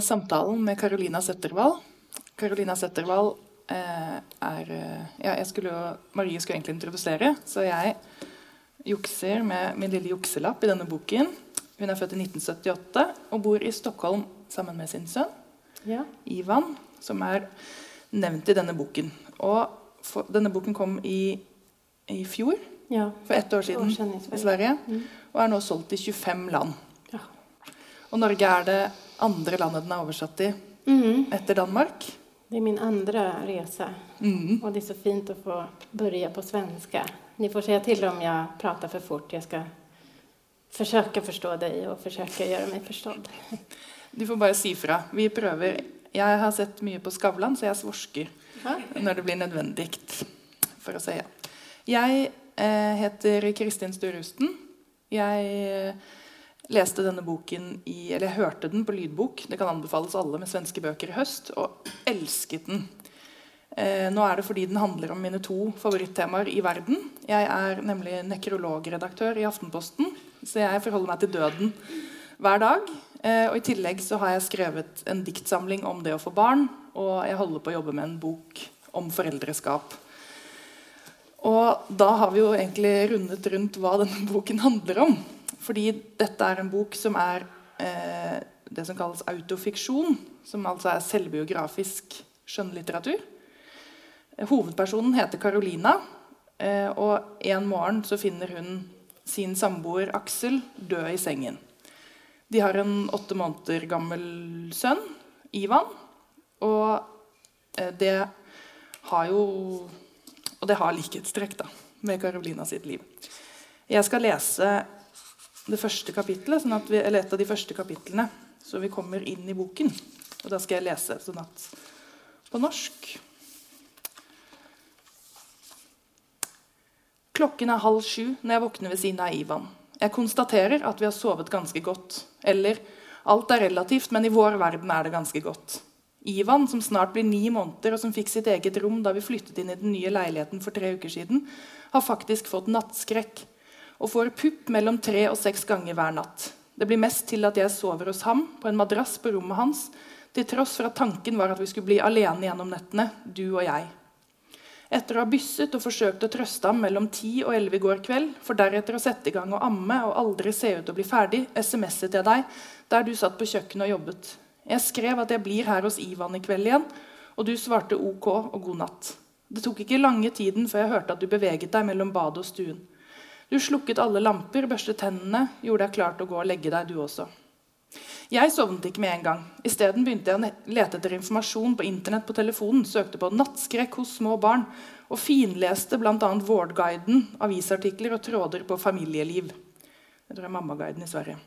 samtalen med Carolina Setterwall. Carolina Setterwall eh, er eh, ja, jeg skulle jo, Marie skulle egentlig introdusere, så jeg jukser med min lille jukselapp i denne boken. Hun er født i 1978 og bor i Stockholm sammen med sin sønn Ja. Ivan, som er nevnt i denne boken. Og for, denne boken kom i, i fjor, Ja. for ett år siden, År siden i. Sverige, Mm. og er nå solgt i 25 land. Ja. Og Norge er det andre landet den er oversatt i Mm. etter Danmark. Det är min andra resa Mm. och det är så fint att få börja på svenska. Ni får säga till om jag pratar för fort. Jag ska försöka förstå dig och försöka göra mig förstådd. Du får bare si fra. Vi prøver. Jeg har sett mye på Skavlan, så jeg svorsker Ja. når det blir nødvendig. For å si ja. Jeg eh, heter Kristin Sturusten. Jeg Läste leste denne boken i Eller hørte den på lydbok. Det kan anbefales alle med svenske bøker i høst. Og elsket den. Eh, nå er det fordi den handler om mine to favorittemaer i verden. Jeg er nemlig nekrologredaktør i Aftenposten, så jeg forholder meg til døden hver dag. Eh, og I tillegg så har jeg skrevet en diktsamling om det å få barn, og jeg holder på å jobbe med en bok om foreldreskap. Og da har vi jo egentlig rundet rundt hva denne boken handler om. Fordi dette er en bok som er eh, det som kalles autofiksjon, som altså er selvbiografisk skjønnlitteratur. Eh, hovedpersonen heter Carolina, eh, og en morgen så finner hun sin samboer Aksel død i sengen. De har en åtte måneder gammel sønn, Ivan, og eh, det har jo Og det har likhetstrekk da, med Carolina sitt liv. Jeg skal lese det første kapitlet, sånn at vi, eller et av de første kapitlene, så vi kommer inn i boken. Og da skal jeg lese sånn at på norsk. Klokken er halv sju når jeg våkner ved siden av Ivan. Jeg konstaterer at vi har sovet ganske godt. Eller alt er relativt, men i vår verden er det ganske godt. Ivan, som snart blir ni måneder, og som fikk sitt eget rom da vi flyttet inn i den nye leiligheten for tre uker siden, har faktisk fått nattskrekk og får pupp mellom tre og seks ganger hver natt. Det blir mest til at jeg sover hos ham på en madrass på rommet hans, til tross for at tanken var at vi skulle bli alene gjennom nettene, du og jeg. Etter å ha bysset og forsøkt å trøste ham mellom ti og elleve i går kveld, for deretter å sette i gang å amme og aldri se ut til å bli ferdig, SMS-et jeg deg der du satt på kjøkkenet og jobbet. Jeg skrev at jeg blir her hos Ivan i kveld igjen, og du svarte ok og god natt. Det tok ikke lange tiden før jeg hørte at du beveget deg mellom badet og stuen. Du slukket alle lamper, børstet tennene, gjorde deg klar til å gå og legge deg, du også. Jeg sovnet ikke med en gang. Isteden begynte jeg å lete etter informasjon på internett på telefonen, søkte på nattskrekk hos små barn og finleste bl.a. Vårdguiden, avisartikler og tråder på familieliv. Det tror jeg er Mammaguiden i Sverige.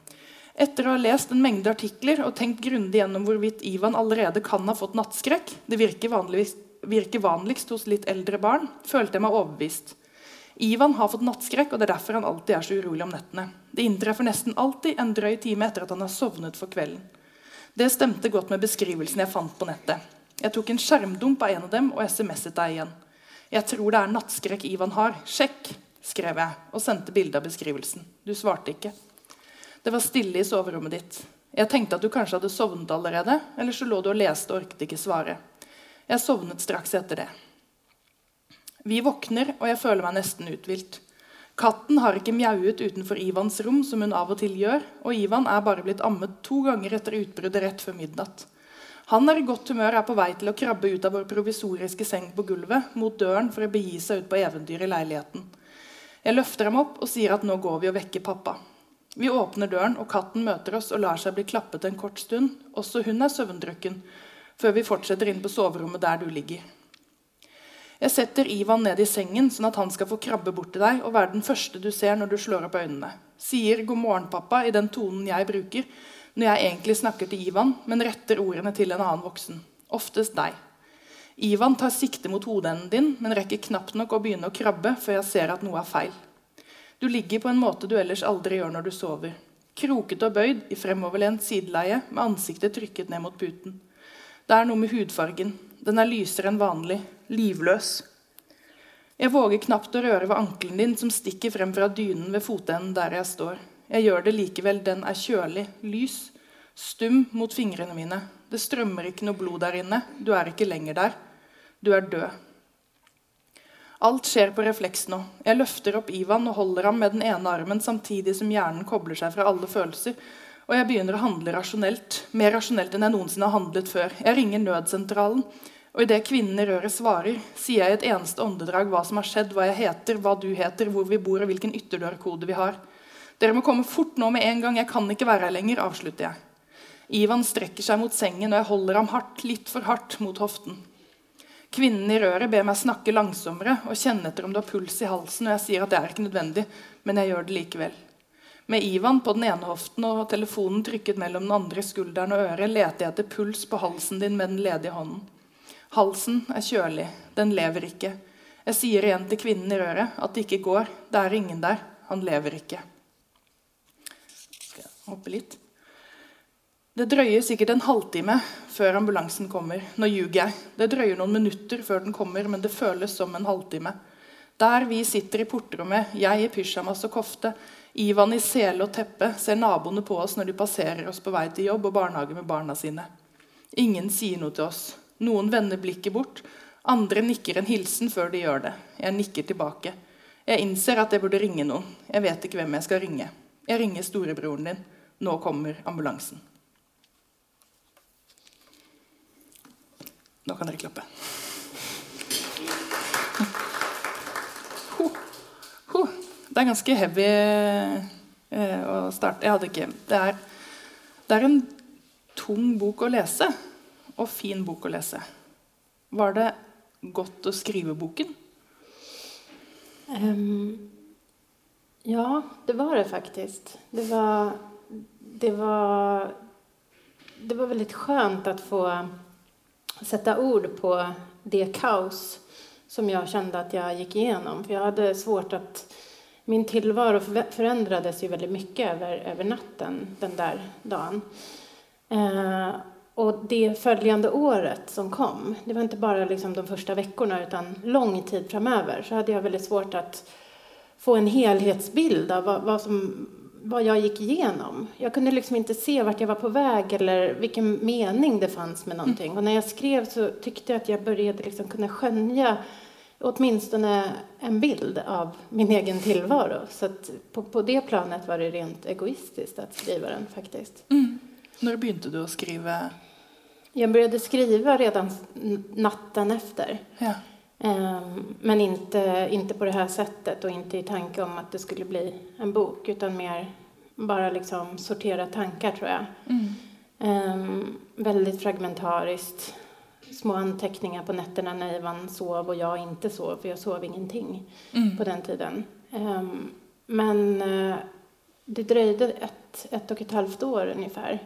Etter å ha lest en mengde artikler og tenkt grundig gjennom hvorvidt Ivan allerede kan ha fått nattskrekk, det virker, virker vanligst hos litt eldre barn, følte jeg meg overbevist. Ivan har fått nattskräck och det är därför han alltid är så orolig om nätterna. Det inträffar nästan alltid en dröj timme efter att han har sovnat för kvällen. Det stämde gott med beskrivelsen jag fann på nätet. Jag tog en skärmdump av en av dem och smsade dig igen. Jag tror det är nattskräck Ivan har. Check, skrev jag och sände bilde av beskrivelsen. Du svarte inte. Det var stille i sovrummet ditt. Jag tänkte att du kanske hade sovnat allerede, eller så låg du och läste och orkade inte svara. Jag sovnade strax efter det. Vi våkner, og jeg føler meg nesten uthvilt. Katten har ikke mjauet utenfor Ivans rom, som hun av og til gjør, og Ivan er bare blitt ammet to ganger etter utbruddet rett før midnatt. Han er i godt humør, er på vei til å krabbe ut av vår provisoriske seng på gulvet, mot døren for å begi seg ut på eventyr i leiligheten. Jeg løfter ham opp og sier at nå går vi og vekker pappa. Vi åpner døren, og katten møter oss og lar seg bli klappet en kort stund. Også hun er søvndrukken, før vi fortsetter inn på soverommet der du ligger. Jeg setter Ivan ned i sengen, sånn at han skal få krabbe bort til deg og være den første du ser når du slår opp øynene. Sier 'god morgen, pappa' i den tonen jeg bruker når jeg egentlig snakker til Ivan, men retter ordene til en annen voksen. Oftest deg. Ivan tar sikte mot hodeenden din, men rekker knapt nok å begynne å krabbe før jeg ser at noe er feil. Du ligger på en måte du ellers aldri gjør når du sover. Kroket og bøyd i fremoverlent sideleie med ansiktet trykket ned mot puten. Det er noe med hudfargen. Den er lysere enn vanlig. Livløs. Jeg våger knapt å røre ved ankelen din som stikker frem fra dynen ved fotenden der jeg står. Jeg gjør det likevel. Den er kjølig, lys, stum mot fingrene mine. Det strømmer ikke noe blod der inne. Du er ikke lenger der. Du er død. Alt skjer på refleks nå. Jeg løfter opp Ivan og holder ham med den ene armen samtidig som hjernen kobler seg fra alle følelser. Og jeg begynner å handle rasjonelt. Mer rasjonelt enn jeg noensinne har handlet før. Jeg ringer nødsentralen. Og idet kvinnen i røret svarer, sier jeg i et eneste åndedrag hva som har skjedd, hva jeg heter, hva du heter, hvor vi bor og hvilken ytterdørkode vi har. Dere må komme fort nå med en gang. Jeg kan ikke være her lenger, avslutter jeg. Ivan strekker seg mot sengen, og jeg holder ham hardt, litt for hardt, mot hoften. Kvinnen i røret ber meg snakke langsommere og kjenne etter om du har puls i halsen. og Jeg sier at det er ikke nødvendig, men jeg gjør det likevel. Med Ivan på den ene hoften og telefonen trykket mellom den andre skulderen og øret, leter jeg etter puls på halsen din med den ledige hånden. Halsen er kjølig. Den lever ikke. Jeg sier igjen til kvinnen i røret at det ikke går. Det er ingen der. Han lever ikke. Skal jeg hoppe litt? Det drøyer sikkert en halvtime før ambulansen kommer. Nå ljuger jeg. Det drøyer noen minutter før den kommer, men det føles som en halvtime. Der vi sitter i portrommet, jeg i pysjamas og kofte, Ivan i sele og teppe, ser naboene på oss når de passerer oss på vei til jobb og barnehage med barna sine. Ingen sier noe til oss. Noen vender blikket bort. Andre nikker en hilsen før de gjør det. Jeg nikker tilbake. Jeg innser at jeg burde ringe noen. Jeg vet ikke hvem jeg skal ringe. Jeg ringer storebroren din. Nå kommer ambulansen. Nå kan dere klappe. Det er ganske heavy eh, å starte. Jeg hadde ikke det er, det er en tung bok å lese, og fin bok å lese. Var det godt å skrive boken? Um, ja, det var det faktiskt. Det var, det var, det var väldigt skönt att få sätta ord på det kaos som jag kände att jag gick igenom. För jag hade svårt att... Min tillvaro förändrades ju väldigt mycket över, över natten den där dagen. Eh, och det följande året som kom, det var inte bara liksom de första veckorna utan lång tid framöver, så hade jag väldigt svårt att få en helhetsbild av vad, vad som vad jag gick igenom. Jag kunde liksom inte se vart jag var på väg eller vilken mening det fanns med någonting. Mm. Och när jag skrev så tyckte jag att jag började liksom kunna skönja åtminstone en bild av min egen tillvaro. Så på, på det planet var det rent egoistiskt att skriva den faktiskt. Mm. När började du att skriva? Jag började skriva redan natten efter. Ja. Um, men inte, inte på det här sättet och inte i tanke om att det skulle bli en bok utan mer bara liksom sortera tankar tror jag. Mm. Um, väldigt fragmentariskt. Små anteckningar på nätterna när Ivan sov och jag inte sov, för jag sov ingenting mm. på den tiden. Um, men uh, det dröjde ett, ett och ett halvt år ungefär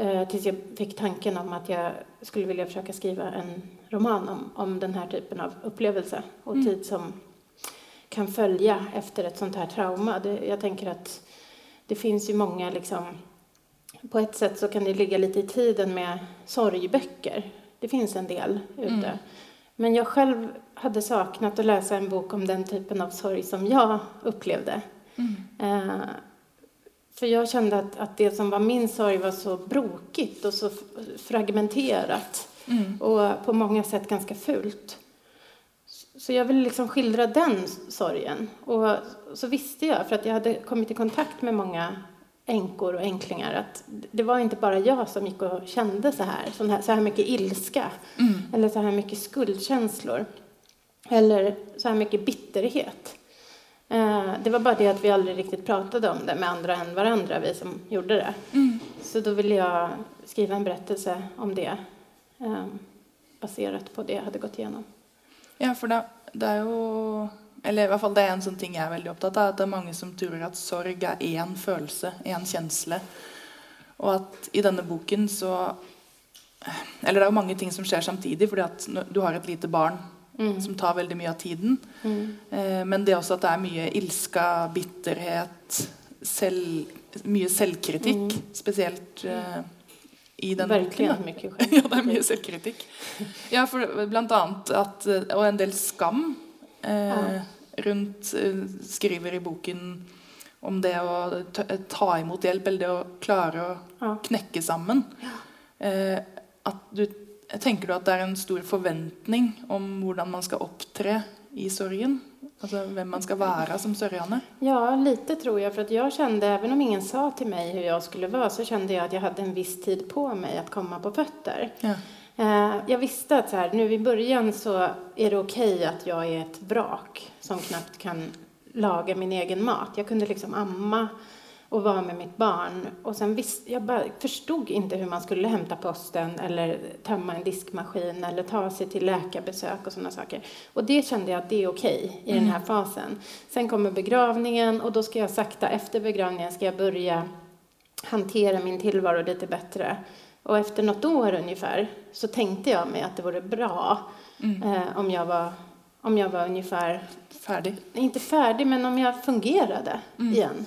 uh, tills jag fick tanken om att jag skulle vilja försöka skriva en roman om, om den här typen av upplevelse och mm. tid som kan följa efter ett sånt här trauma. Det, jag tänker att det finns ju många liksom, på ett sätt så kan det ligga lite i tiden med sorgböcker. Det finns en del ute. Mm. Men jag själv hade saknat att läsa en bok om den typen av sorg som jag upplevde. Mm. Eh, för jag kände att, att det som var min sorg var så brokigt och så fragmenterat mm. och på många sätt ganska fult. Så jag ville liksom skildra den sorgen. Och så visste jag, för att jag hade kommit i kontakt med många änkor och änklingar, att det var inte bara jag som gick och kände så här, så här, så här mycket ilska, mm. eller så här mycket skuldkänslor, eller så här mycket bitterhet. Eh, det var bara det att vi aldrig riktigt pratade om det med andra än varandra, vi som gjorde det. Mm. Så då ville jag skriva en berättelse om det, eh, baserat på det jag hade gått igenom. Ja, for det, det er jo Eller i hvert fall det er en sånn ting jeg er veldig opptatt av. At det er mange som tror at sorg er én følelse, én kjensle. Og at i denne boken så Eller det er jo mange ting som skjer samtidig, fordi at du har et lite barn mm. som tar veldig mye av tiden. Mm. Eh, men det også at det er mye ilska, bitterhet, selv, mye selvkritikk. Mm. Spesielt eh, i den Verkligen boken. Mycket ja, det er mye selvkritikk. Ja, for blant annet at Og en del skam eh, rundt eh, Skriver i boken om det å ta imot hjelp, eller det å klare å ja. knekke sammen. Eh, at du, tenker du at det er en stor forventning om hvordan man skal opptre i sorgen? Alltså vem man ska vara som sörjande? Ja, lite tror jag. För att jag kände, även om ingen sa till mig hur jag skulle vara, så kände jag att jag hade en viss tid på mig att komma på fötter. Ja. Eh, jag visste att så här, nu i början så är det okej okay att jag är ett vrak som knappt kan laga min egen mat. Jag kunde liksom amma och vara med mitt barn. Och sen visst, jag bara förstod inte hur man skulle hämta posten eller tömma en diskmaskin eller ta sig till läkarbesök och sådana saker. Och det kände jag att det är okej okay i mm. den här fasen. Sen kommer begravningen och då ska jag sakta efter begravningen ska jag börja hantera min tillvaro lite bättre. Och efter något år ungefär så tänkte jag mig att det vore bra mm. eh, om, jag var, om jag var ungefär... Färdig? Inte färdig, men om jag fungerade mm. igen.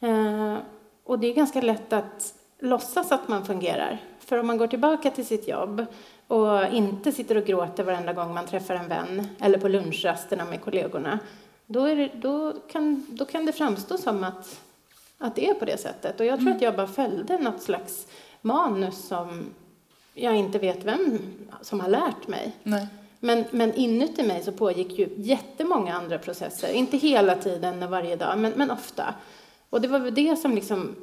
Eh, och det är ganska lätt att låtsas att man fungerar. För om man går tillbaka till sitt jobb och inte sitter och gråter varenda gång man träffar en vän eller på lunchrasterna med kollegorna, då, det, då, kan, då kan det framstå som att, att det är på det sättet. Och jag tror mm. att jag bara följde något slags manus som jag inte vet vem som har lärt mig. Nej. Men, men inuti mig så pågick ju jättemånga andra processer. Inte hela tiden varje dag, men, men ofta. Och det var väl det som liksom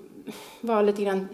var lite grann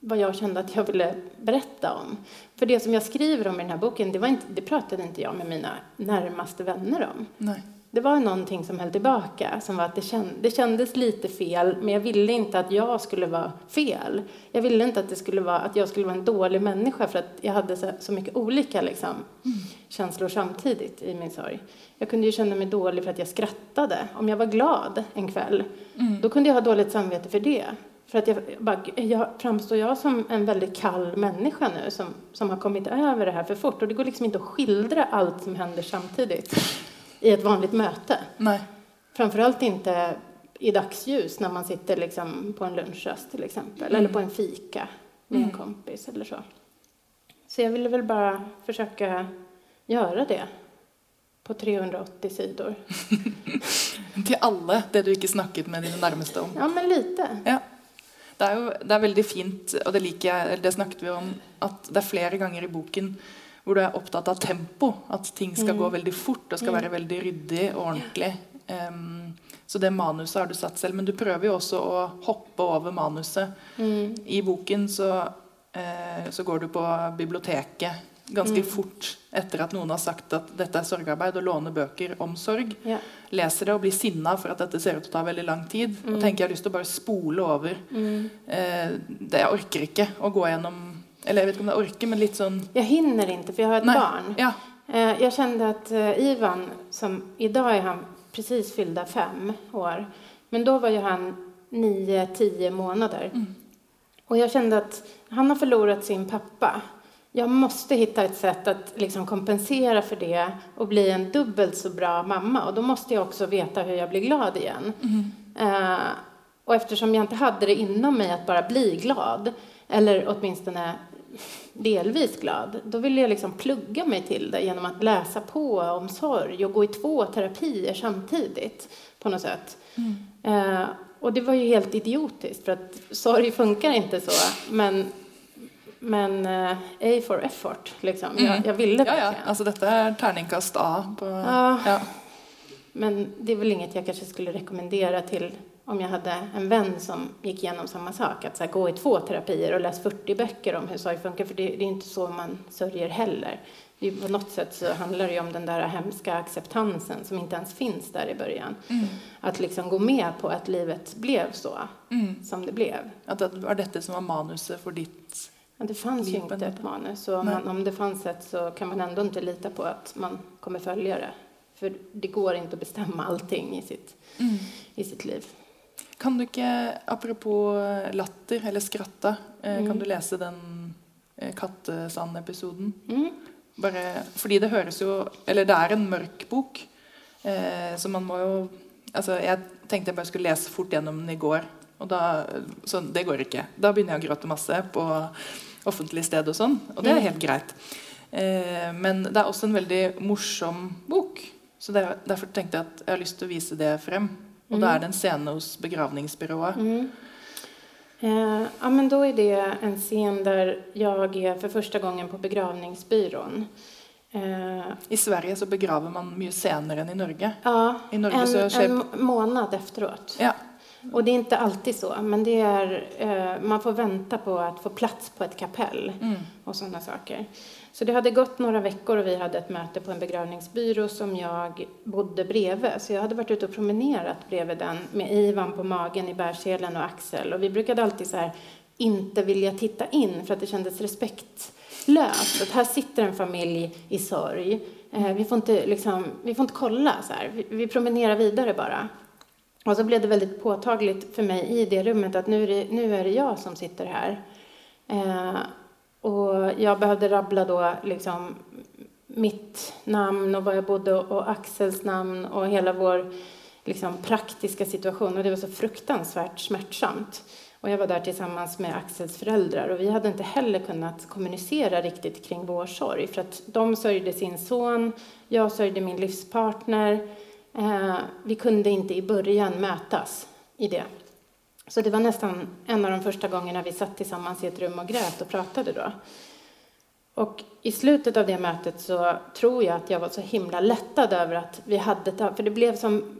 vad jag kände att jag ville berätta om. För det som jag skriver om i den här boken, det, var inte, det pratade inte jag med mina närmaste vänner om. Nej. Det var någonting som höll tillbaka, som var att det, känd, det kändes lite fel, men jag ville inte att jag skulle vara fel. Jag ville inte att, det skulle vara, att jag skulle vara en dålig människa för att jag hade så, så mycket olika liksom, mm. känslor samtidigt i min sorg. Jag kunde ju känna mig dålig för att jag skrattade. Om jag var glad en kväll, mm. då kunde jag ha dåligt samvete för det. För att jag, bara, jag, framstår jag som en väldigt kall människa nu som, som har kommit över det här för fort? Och det går liksom inte att skildra allt som händer samtidigt i ett vanligt möte. Nej. Framförallt inte i dagsljus när man sitter liksom på en lunchrast till exempel, mm. eller på en fika med mm. en kompis eller så. Så jag ville väl bara försöka göra det på 380 sidor. Till alla, det du inte snackat med dina närmaste om? Ja, men lite. Ja. Det är, ju, det är väldigt fint, och det liker jag, det snakket vi om, att det är flera gånger i boken hvor du er opptatt av tempo. At ting skal mm. gå veldig fort og skal mm. være veldig ryddig og ordentlig. Um, så det manuset har du satt selv. Men du prøver jo også å hoppe over manuset. Mm. I boken så, uh, så, går du på biblioteket ganske mm. fort etter at noen har sagt at dette er sorgarbeid, og låner bøker om sorg. Ja. Leser det og blir sinna for at dette ser ut til å ta veldig lang tid. Og mm. tenker jeg har lyst til å bare spole over. Uh, det Jeg orker ikke å gå gjennom eller jag vet inte om jag orkar, men lite sån... Jag hinner inte, för jag har ett Nej. barn. Ja. Eh, jag kände att eh, Ivan, som idag är han precis fyllda fem år, men då var ju han nio, tio månader. Mm. Och jag kände att han har förlorat sin pappa. Jag måste hitta ett sätt att liksom kompensera för det och bli en dubbelt så bra mamma. Och då måste jag också veta hur jag blir glad igen. Mm. Uh, och eftersom jag inte hade det inom mig att bara bli glad, eller åtminstone delvis glad, då ville jag liksom plugga mig till det genom att läsa på om sorg och gå i två terapier samtidigt på något sätt. Mm. Eh, och det var ju helt idiotiskt för att sorg funkar inte så, men men eh, A for effort, liksom. Mm. Jag, jag ville verkligen. Ja, ja. Alltså detta är tärningkast A. På, ja. ja. Men det är väl inget jag kanske skulle rekommendera till om jag hade en vän som gick igenom samma sak, att så här, gå i två terapier och läsa 40 böcker om hur sorg funkar, för det, det är inte så man sörjer heller. Det på något sätt så handlar det om den där hemska acceptansen som inte ens finns där i början. Mm. Att liksom gå med på att livet blev så mm. som det blev. Att det var detta som var manuset för ditt ja, Det fanns ju inte ett manus, och man, om det fanns ett så kan man ändå inte lita på att man kommer följa det. För det går inte att bestämma allting i sitt, mm. i sitt liv. Kan du ikke, apropos latter eller skratta, eh, mm. kan du lese den eh, Kattesand-episoden? Mm. Bare fordi det høres jo Eller det er en mørk bok, eh, så man må jo Altså, jeg tenkte jeg bare skulle lese fort gjennom den i går, og da Så det går ikke. Da begynner jeg å gråte masse på offentlig sted og sånn, og det er mm. helt greit. Eh, men det er også en veldig morsom bok, så derfor tenkte jeg at jeg har lyst til å vise det frem. Och då är det en scen hos begravningsbyrået. Mm. Eh, ja, men då är det en scen där jag är för första gången på begravningsbyrån. Eh, I Sverige så begraver man mycket senare än i Norge. Ja, I Norge en, så sker... en månad efteråt. Ja. Och det är inte alltid så, men det är, eh, man får vänta på att få plats på ett kapell mm. och sådana saker. Så det hade gått några veckor och vi hade ett möte på en begravningsbyrå som jag bodde bredvid. Så jag hade varit ute och promenerat bredvid den med Ivan på magen i bärselen och Axel. Och vi brukade alltid så här inte vilja titta in för att det kändes respektlöst. Att här sitter en familj i sorg. Eh, vi får inte, liksom, vi får inte kolla så här. Vi, vi promenerar vidare bara. Och så blev det väldigt påtagligt för mig i det rummet att nu är det, nu är det jag som sitter här. Eh, och jag behövde rabbla då liksom mitt namn och var jag bodde och Axels namn och hela vår liksom, praktiska situation. Och det var så fruktansvärt smärtsamt. Och jag var där tillsammans med Axels föräldrar och vi hade inte heller kunnat kommunicera riktigt kring vår sorg. För att de sörjde sin son, jag sörjde min livspartner. Eh, vi kunde inte i början mötas i det. Så det var nästan en av de första gångerna vi satt tillsammans i ett rum och grät och pratade då. Och i slutet av det mötet så tror jag att jag var så himla lättad över att vi hade, för det blev som,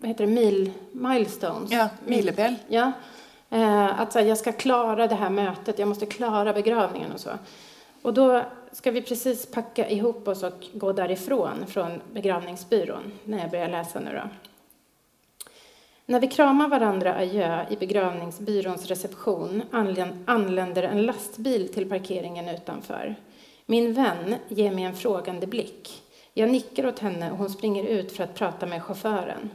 vad heter det, mil, milestones? Ja, milepäl. Ja. Eh, att så här, jag ska klara det här mötet, jag måste klara begravningen och så. Och då ska vi precis packa ihop oss och gå därifrån, från begravningsbyrån, när jag börjar läsa nu då. När vi kramar varandra adjö i begravningsbyråns reception anländer en lastbil till parkeringen utanför. Min vän ger mig en frågande blick. Jag nickar åt henne och hon springer ut för att prata med chauffören.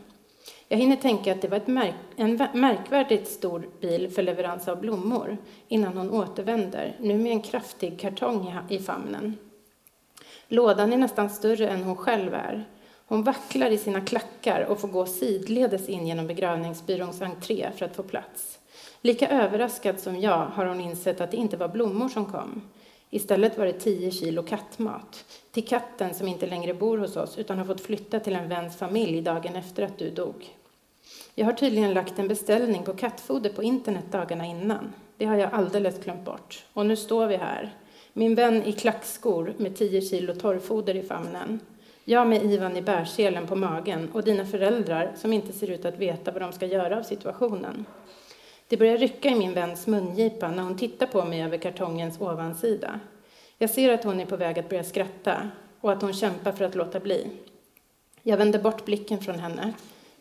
Jag hinner tänka att det var märk en märkvärdigt stor bil för leverans av blommor innan hon återvänder, nu med en kraftig kartong i famnen. Lådan är nästan större än hon själv är. Hon vacklar i sina klackar och får gå sidledes in genom begravningsbyråns entré för att få plats. Lika överraskad som jag har hon insett att det inte var blommor som kom. Istället var det tio kilo kattmat. Till katten som inte längre bor hos oss utan har fått flytta till en väns familj dagen efter att du dog. Jag har tydligen lagt en beställning på kattfoder på internet dagarna innan. Det har jag alldeles glömt bort. Och nu står vi här. Min vän i klackskor med tio kilo torrfoder i famnen. Jag med Ivan i bärselen på magen och dina föräldrar som inte ser ut att veta vad de ska göra av situationen. Det börjar rycka i min väns mungipa när hon tittar på mig över kartongens ovansida. Jag ser att hon är på väg att börja skratta och att hon kämpar för att låta bli. Jag vänder bort blicken från henne,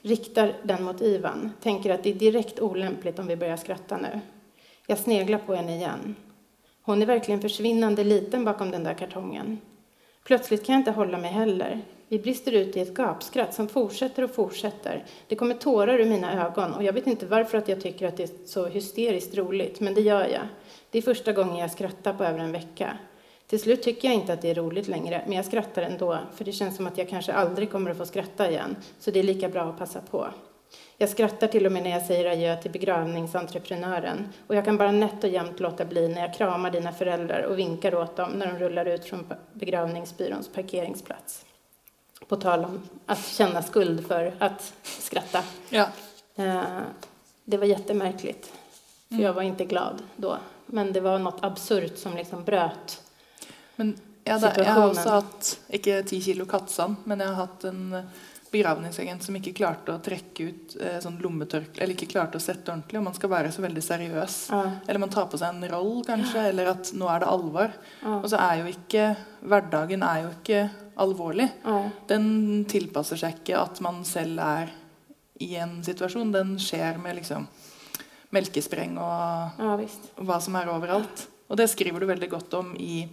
riktar den mot Ivan, tänker att det är direkt olämpligt om vi börjar skratta nu. Jag sneglar på henne igen. Hon är verkligen försvinnande liten bakom den där kartongen. Plötsligt kan jag inte hålla mig heller. Vi brister ut i ett gapskratt som fortsätter och fortsätter. Det kommer tårar ur mina ögon och jag vet inte varför att jag tycker att det är så hysteriskt roligt, men det gör jag. Det är första gången jag skrattar på över en vecka. Till slut tycker jag inte att det är roligt längre, men jag skrattar ändå, för det känns som att jag kanske aldrig kommer att få skratta igen, så det är lika bra att passa på. Jag skrattar till och med när jag säger adjö till begravningsentreprenören och jag kan bara nätt och jämnt låta bli när jag kramar dina föräldrar och vinkar åt dem när de rullar ut från begravningsbyråns parkeringsplats. På tal om att känna skuld för att skratta. Ja. Eh, det var jättemärkligt, för jag var inte glad då. Men det var något absurt som liksom bröt men ja, det, Jag har också haft, inte 10 kilo kattsand, men jag har haft en begravningsagent som inte klarte å trekke ut eh, sånn lommetørkle, eller ikke klarte å sette ordentlig, og man skal være så veldig seriøs. Ja. Eller man tar på seg en roll, kanskje, ja. eller at nå er det alvor. Ja. Og så er jo ikke Hverdagen er jo ikke alvorlig. Den tilpasser seg ikke at man selv er i en situasjon. Den skjer med liksom melkespreng og, og hva som er overalt. Og det skriver du veldig godt om i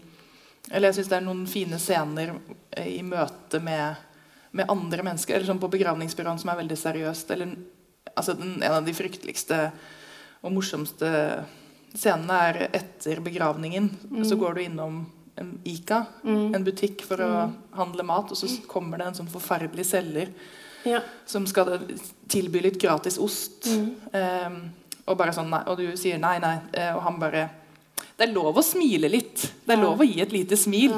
Eller jeg syns det er noen fine scener i møte med med andra människor, eller som på begravningsbyrån som är väldigt seriöst. Eller, den, en av de frykteligste och morsomste scenerna är efter begravningen. Mm. Så går du inom en Ica, mm. en butik för att mm. handla mat och så kommer det en sån förfärlig säljare ja. som ska tillby lite gratis ost. Um, och bara sån, och du säger nej, nej, eh, och han bara det är lov att smila lite. Det ja. lov att ge ett litet smil.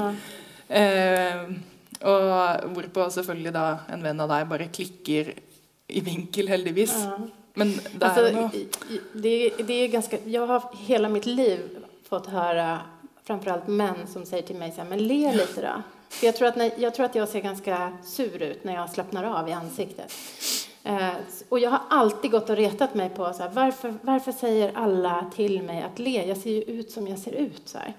Ja. Um, og hvorpå selvfølgelig da en venn av deg bare klikker i vinkel, heldigvis. Ja. Men det Alltså, är i- det, det är ganska, jag har hela mitt liv fått höra framförallt män som säger till mig så här, men le lite då. För jag tror, att när, jag tror att jag ser ganska sur ut när jag slappnar av i ansiktet. Eh, och jag har alltid gått och retat mig på så här, varför, varför säger alla till mig att le? Jag ser ju ut som jag ser ut. Så här.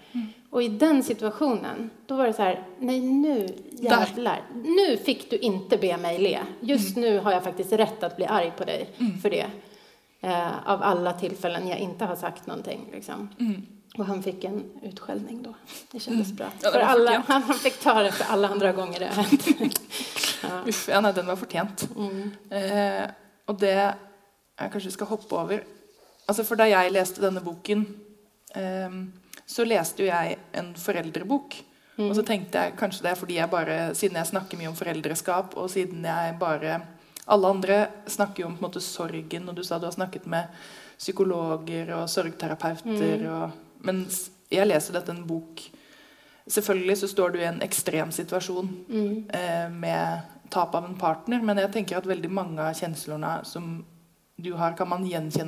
Och i den situationen, då var det så här, nej nu jävlar, nu fick du inte be mig le. Just nu har jag faktiskt rätt att bli arg på dig för det. Eh, av alla tillfällen jag inte har sagt någonting. Liksom. Mm. Och han fick en utskällning då. Det kändes bra. Ja, för alla, förtjänt. han, fick ta det för alla andra gånger det har hänt. ja. Uff, ja, den var fortjent. mm. Eh, og det jeg kanskje skal hoppe over Altså For da jeg leste denne boken, eh, så leste jo jeg en foreldrebok. Og så tenkte jeg kanskje det er fordi jeg bare Siden jeg snakker mye om foreldreskap, og siden jeg bare Alle andre snakker jo om på måte sorgen, og du sa du har snakket med psykologer og sorgterapeuter og Mens jeg leser dette en bok Selvfølgelig så står du i en ekstrem situasjon Mm. eh, med tap av en partner, men jeg tenker at veldig mange av känslorna som du har, kan man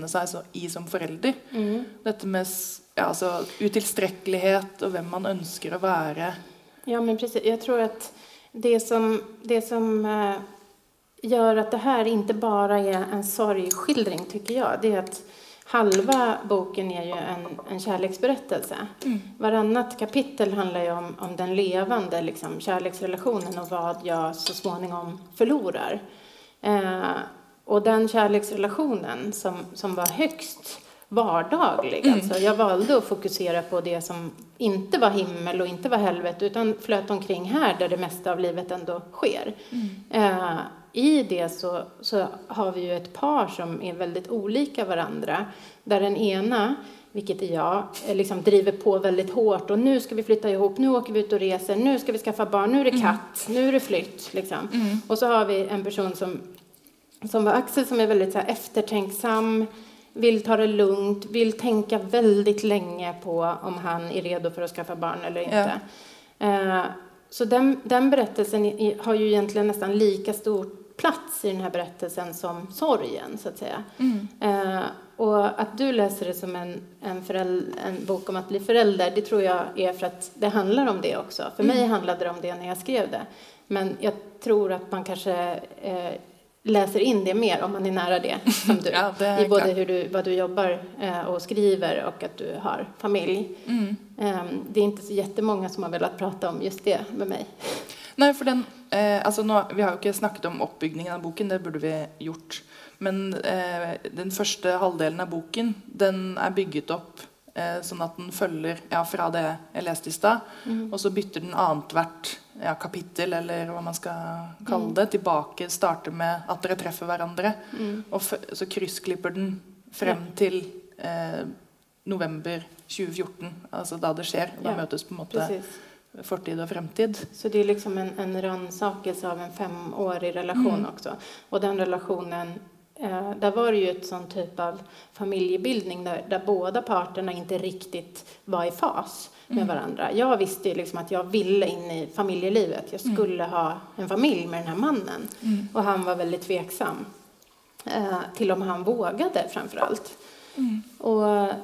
seg så, i som forelder. Mm. Dette med ja, altså, utilstrekkelighet og hvem man ønsker å være. Ja, men precis. Jag tror att det som, det som eh, gör att det här inte bara är en sorgskildring, tycker jag, det är att halva boken är ju en, en kärleksberättelse. Varannat kapitel handlar ju om, om den levande liksom, kärleksrelationen och vad jag så småningom förlorar. Eh, och den kärleksrelationen som, som var högst vardaglig. Alltså jag valde att fokusera på det som inte var himmel och inte var helvete utan flöt omkring här där det mesta av livet ändå sker. Eh, I det så, så har vi ju ett par som är väldigt olika varandra. Där den ena, vilket är jag, eh, liksom driver på väldigt hårt och nu ska vi flytta ihop, nu åker vi ut och reser, nu ska vi skaffa barn, nu är det katt, nu är det flytt. Liksom. Och så har vi en person som som var Axel som är väldigt så här eftertänksam, vill ta det lugnt, vill tänka väldigt länge på om han är redo för att skaffa barn eller inte. Eh, så den, den berättelsen har ju egentligen nästan lika stor plats i den här berättelsen som sorgen, så att säga. Eh, och att du läser det som en, en, föräld, en bok om att bli förälder, det tror jag är för att det handlar om det också. För mig handlade det om det när jag skrev det. Men jag tror att man kanske eh, läser in det mer om man är nära det, som du. Ja, det är I både klart. hur du, vad du jobbar eh, och skriver och att du har familj. Eh, det är inte så jättemånga som har velat prata om just det med mig. Nei, for den eh, altså nå, Vi har jo ikke snakket om oppbygningen av boken, det burde vi gjort. Men eh, den første halvdelen av boken den bygget opp eh, sånn at den følger ja, fra det jeg leste i stad, og så bytter den annethvert ja, kapittel, eller hva man skal kalle det, tilbake. Starter med at dere treffer hverandre. Og f så kryssklipper den frem til eh, november 2014, altså da det skjer. Da Ja, møtes på en måte Precis. fortid og fremtid. Så det är liksom en, en rannsakelse av en femårig relation också. Och den relationen, eh, där var det ju ett sån typ av familjebildning där, där båda parterna inte riktigt var i fas med varandra. Jag visste ju liksom att jag ville in i familjelivet. Jag skulle ha en familj med den här mannen. Och han var väldigt tveksam. Eh, till om han vågade framför allt. Och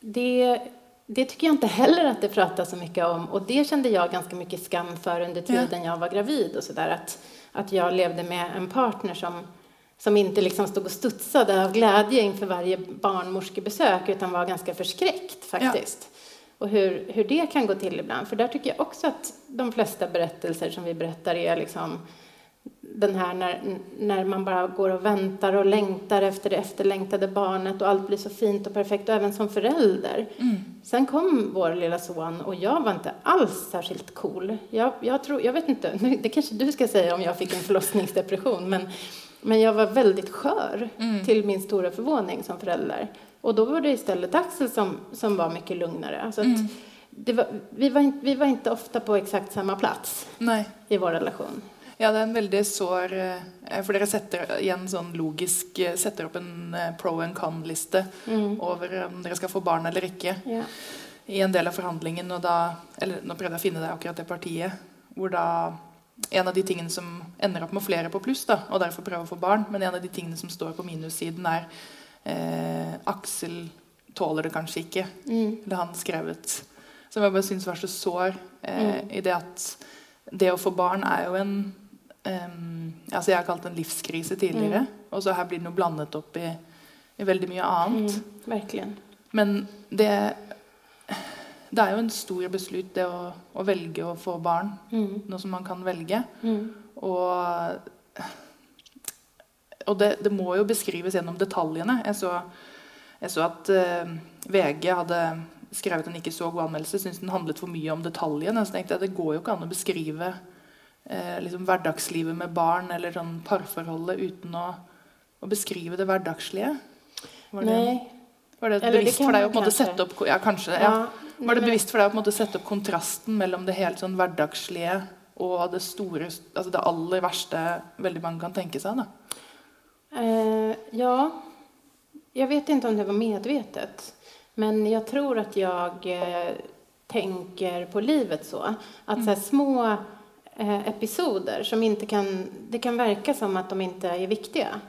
det, det tycker jag inte heller att det pratas så mycket om. Och det kände jag ganska mycket skam för under tiden jag var gravid och sådär. Att, att jag levde med en partner som, som inte liksom stod och studsade av glädje inför varje barnmorskebesök utan var ganska förskräckt faktiskt. Och hur, hur det kan gå till ibland. För där tycker jag också att de flesta berättelser som vi berättar är liksom den här när, när man bara går och väntar och längtar efter det efterlängtade barnet och allt blir så fint och perfekt och även som förälder. Sen kom vår lilla son och jag var inte alls särskilt cool. Jag, jag, tror, jag vet inte, det kanske du ska säga om jag fick en förlossningsdepression, men, men jag var väldigt skör till min stora förvåning som förälder. Och då var det istället Axel som, som var mycket lugnare. Så att det var, vi, var inte, vi var inte ofta på exakt samma plats Nei. i vår relation. Ja, det er en veldig sår eh, For dere setter igjen sånn logisk eh, Setter opp en eh, pro and con-liste over om dere skal få barn eller ikke Ja. i en del av forhandlingen. Og da Eller nå prøvde jeg å finne det akkurat det partiet hvor da en av de tingene som ender opp med flere på pluss, da, og derfor prøve å få barn, men en av de tingene som står på minussiden, er eh, Aksel tåler det kanskje ikke. Mm. Eller han skrevet. Som jeg bare syns var så sår eh, Mm. i det at det å få barn er jo en em, altså Jeg har kalt det en livskrise tidligere, og så her blir det noe blandet opp i, i veldig mye annet. Mm. Verkligen. Men det, det er jo en stor beslut, det å, å velge å få barn. Mm. Noe som man kan velge. Mm. Og, og det, det må jo beskrives gjennom detaljene. Jeg så, jeg så at eh, VG hadde skrevet en ikke så god anmeldelse. Syntes den handlet for mye om detaljene. Så tenkte jeg det går jo ikke an å beskrive eh, liksom hverdagslivet med barn eller sånn parforholdet uten å, å beskrive det hverdagslige. Var det, Nej. var det bevisst for deg å man på en måte kanskje. sette opp Ja, kanskje. Ja. Ja. Var det bevisst for deg å på en måte sette opp kontrasten mellom det helt sånn hverdagslige og det store, altså det aller verste veldig mange kan tenke seg? da? Eh, ja, jag vet inte om det var medvetet. Men jag tror att jag eh, tänker på livet så. Att så här, små eh, episoder som inte kan... Det kan verka som att de inte är viktiga.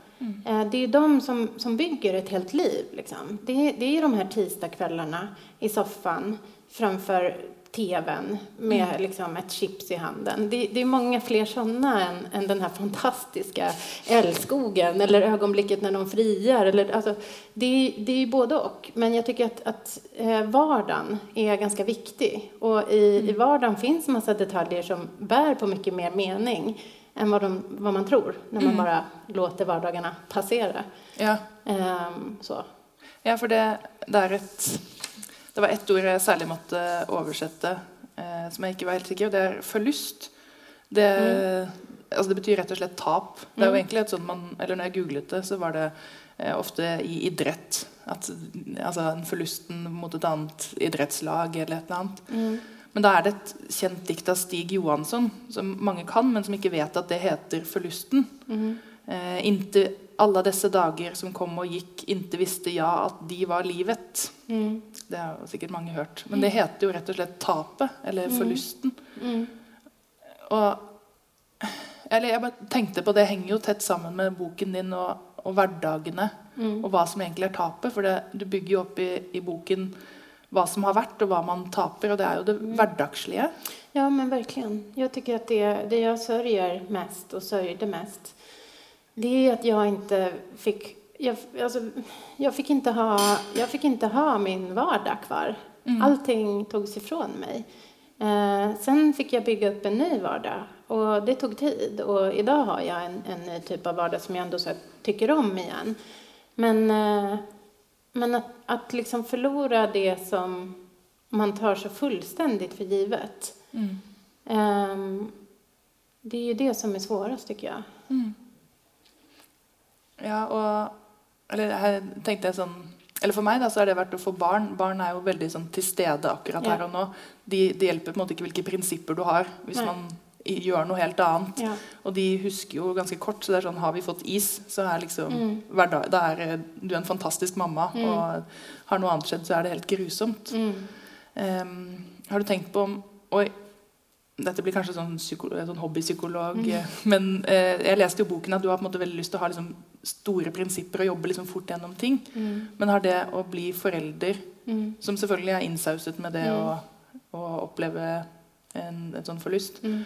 Eh, det är de som, som bygger ett helt liv. Liksom. Det, är- det är de här tisdagskvällarna i soffan framför tvn med liksom, ett chips i handen. Det, det är många fler sådana än, än den här fantastiska älskogen eller ögonblicket när de friar. Eller, alltså, det, är- det är ju både och. Men jag tycker att, att eh, vardagen är ganska viktig. Och i, i vardagen finns massa detaljer som bär på mycket mer mening än vad, de, vad man tror när man bara låter vardagarna passera. Ja, Ehm, så. ja for det, det er et Det var ett ord jeg særlig måtte oversette, eh, som jeg ikke var helt sikker på. Det er forlyst. Det, altså det betyr rett og slett tap. Det er jo Mm. egentlig et sånt man Eller når jeg googlet det, så var det eh, ofte i idrett. At, altså en forlusten mot et annet idrettslag eller et eller annet. Mm. Men da er det et kjent dikt av Stig Johansson, som mange kan, men som ikke vet at det heter 'Forlusten'. Mm. Eh, inte alla dessa dager som kom og gikk, inte visste jeg at de var livet. Mm. Det har jo sikkert mange hørt. Men det heter jo rett og slett tapet, eller forlusten. Mm. Og eller jeg bare tenkte på det henger jo tett sammen med boken din og, og hverdagene. Mm. Og hva som egentlig er tapet. For det, du bygger jo opp i, i boken hva som har vært, og hva man taper. Og det er jo det hverdagslige. Ja, men verkligen. Jag tycker att det, det jag sörjer mest och sörjde mest, det är att jag inte fick... Jag, alltså, jag, fick inte ha, jag fick inte ha min vardag kvar. Allting togs ifrån mig. Eh, sen fick jag bygga upp en ny vardag och det tog tid. Och idag har jag en, en ny typ av vardag som jag ändå så tycker om igen. Men, eh, men att, att liksom förlora det som man tar så fullständigt för givet. Ehm, det är ju det som är svårast, tycker jag. Ja, og Eller her tenkte jeg sånn Eller for meg da, så har det vært å få barn. Barn er jo veldig sånn til stede akkurat Ja. her og nå. De, det hjelper på en måte ikke hvilke prinsipper du har hvis man gjør noe helt annet. Ja. Og de husker jo ganske kort, så det er sånn Har vi fått is, så er liksom Mm. hver dag, Da er eh, du en fantastisk mamma, og har noe annet skjedd, så er det helt grusomt. Mm. Ehm, har du tenkt på om Oi, dette blir kanskje sånn, psyko, sånn hobbypsykolog, eh, men eh, jeg leste jo boken at du har på en måte veldig lyst til å ha liksom, store prinsipper og jobbe liksom fort gjennom ting. Men har det å bli forelder, Mm. som selvfølgelig er innsauset med det Mm. å, å oppleve en, et sånn forlyst, Mm. eh,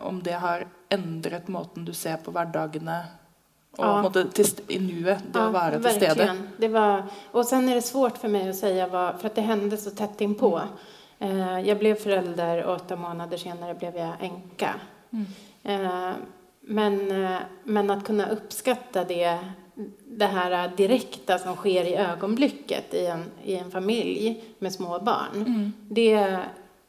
om det har endret måten du ser på hverdagene og Ja. på en måte, til, st- i nuet, det å være til stede? verkligen. Det var, och sen är det svårt för mig att säga vad, för att det hände så tätt inpå. Eh, jag blev förälder och åtta månader senare blev jag änka. Eh, men, eh, men att kunna uppskatta det, det här direkta som sker i ögonblicket i en, i en familj med små barn. Det,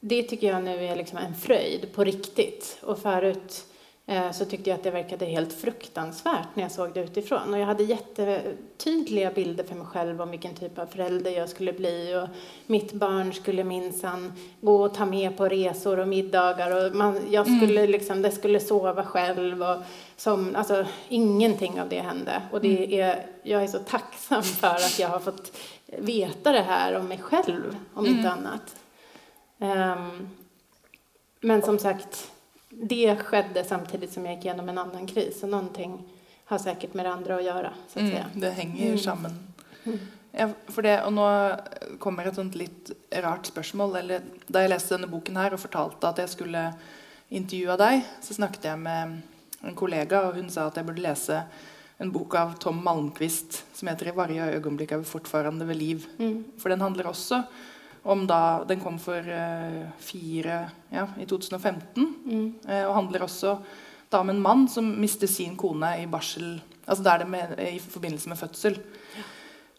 det tycker jag nu är liksom en fröjd på riktigt. Och förut eh, så tyckte jag att det verkade helt fruktansvärt när jag såg det utifrån. Och jag hade jättetydliga bilder för mig själv om vilken typ av förälder jag skulle bli. Och mitt barn skulle minsann gå och ta med på resor och middagar. Och man, jag skulle liksom, det skulle sova själv. Och som, alltså, ingenting av det hände. Och det är, jag är så tacksam för att jag har fått veta det här om mig själv, om inte annat. Ehm, men som sagt, det skedde samtidigt som jag gick igenom en annan kris. Så någonting har säkert med det andra att göra. Så att Mm, säga. det henger Mm. sammen. Mm. Ja, for det, og nå kommer et sånt litt rart spørsmål. Eller, da jeg leste denne boken her og fortalte at jeg skulle intervjue deg, så snakket jeg med en kollega, og hun sa at jeg burde lese en bok av Tom Malmquist som heter 'I varje øyeblikk er vi fortfarande ved liv'. Mm. For den handler også om da Den kom for eh, fire Ja, i 2015. Mm. Eh, og handler også da om en mann som mister sin kone i barsel altså da er det med, i forbindelse med fødsel.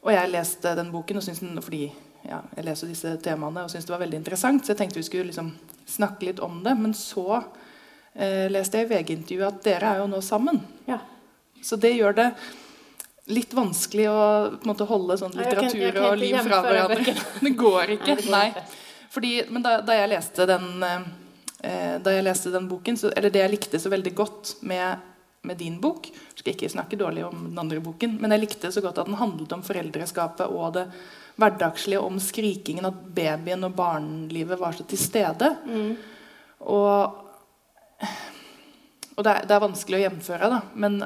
Og jeg leste den boken og den, fordi ja, jeg leser disse temaene og syntes det var veldig interessant, så jeg tenkte vi skulle liksom snakke litt om det. Men så eh, leste jeg i VG-intervjuet at dere er jo nå sammen. Ja. Så det gjør det litt vanskelig å på en måte, holde sånn Ja, jeg kan- litteratur jeg kan og liv fra hverandre. Det går ikke. Nei. Fordi, men da, da jeg leste den eh, Da jeg leste den boken, så, eller det jeg likte så veldig godt med, med din bok Jeg skal ikke snakke dårlig om den andre boken, men jeg likte så godt at den handlet om foreldreskapet og det hverdagslige, om skrikingen, at babyen og barnelivet var så til stede. Mm. Og, og det, er, det er vanskelig å gjenføre, da, men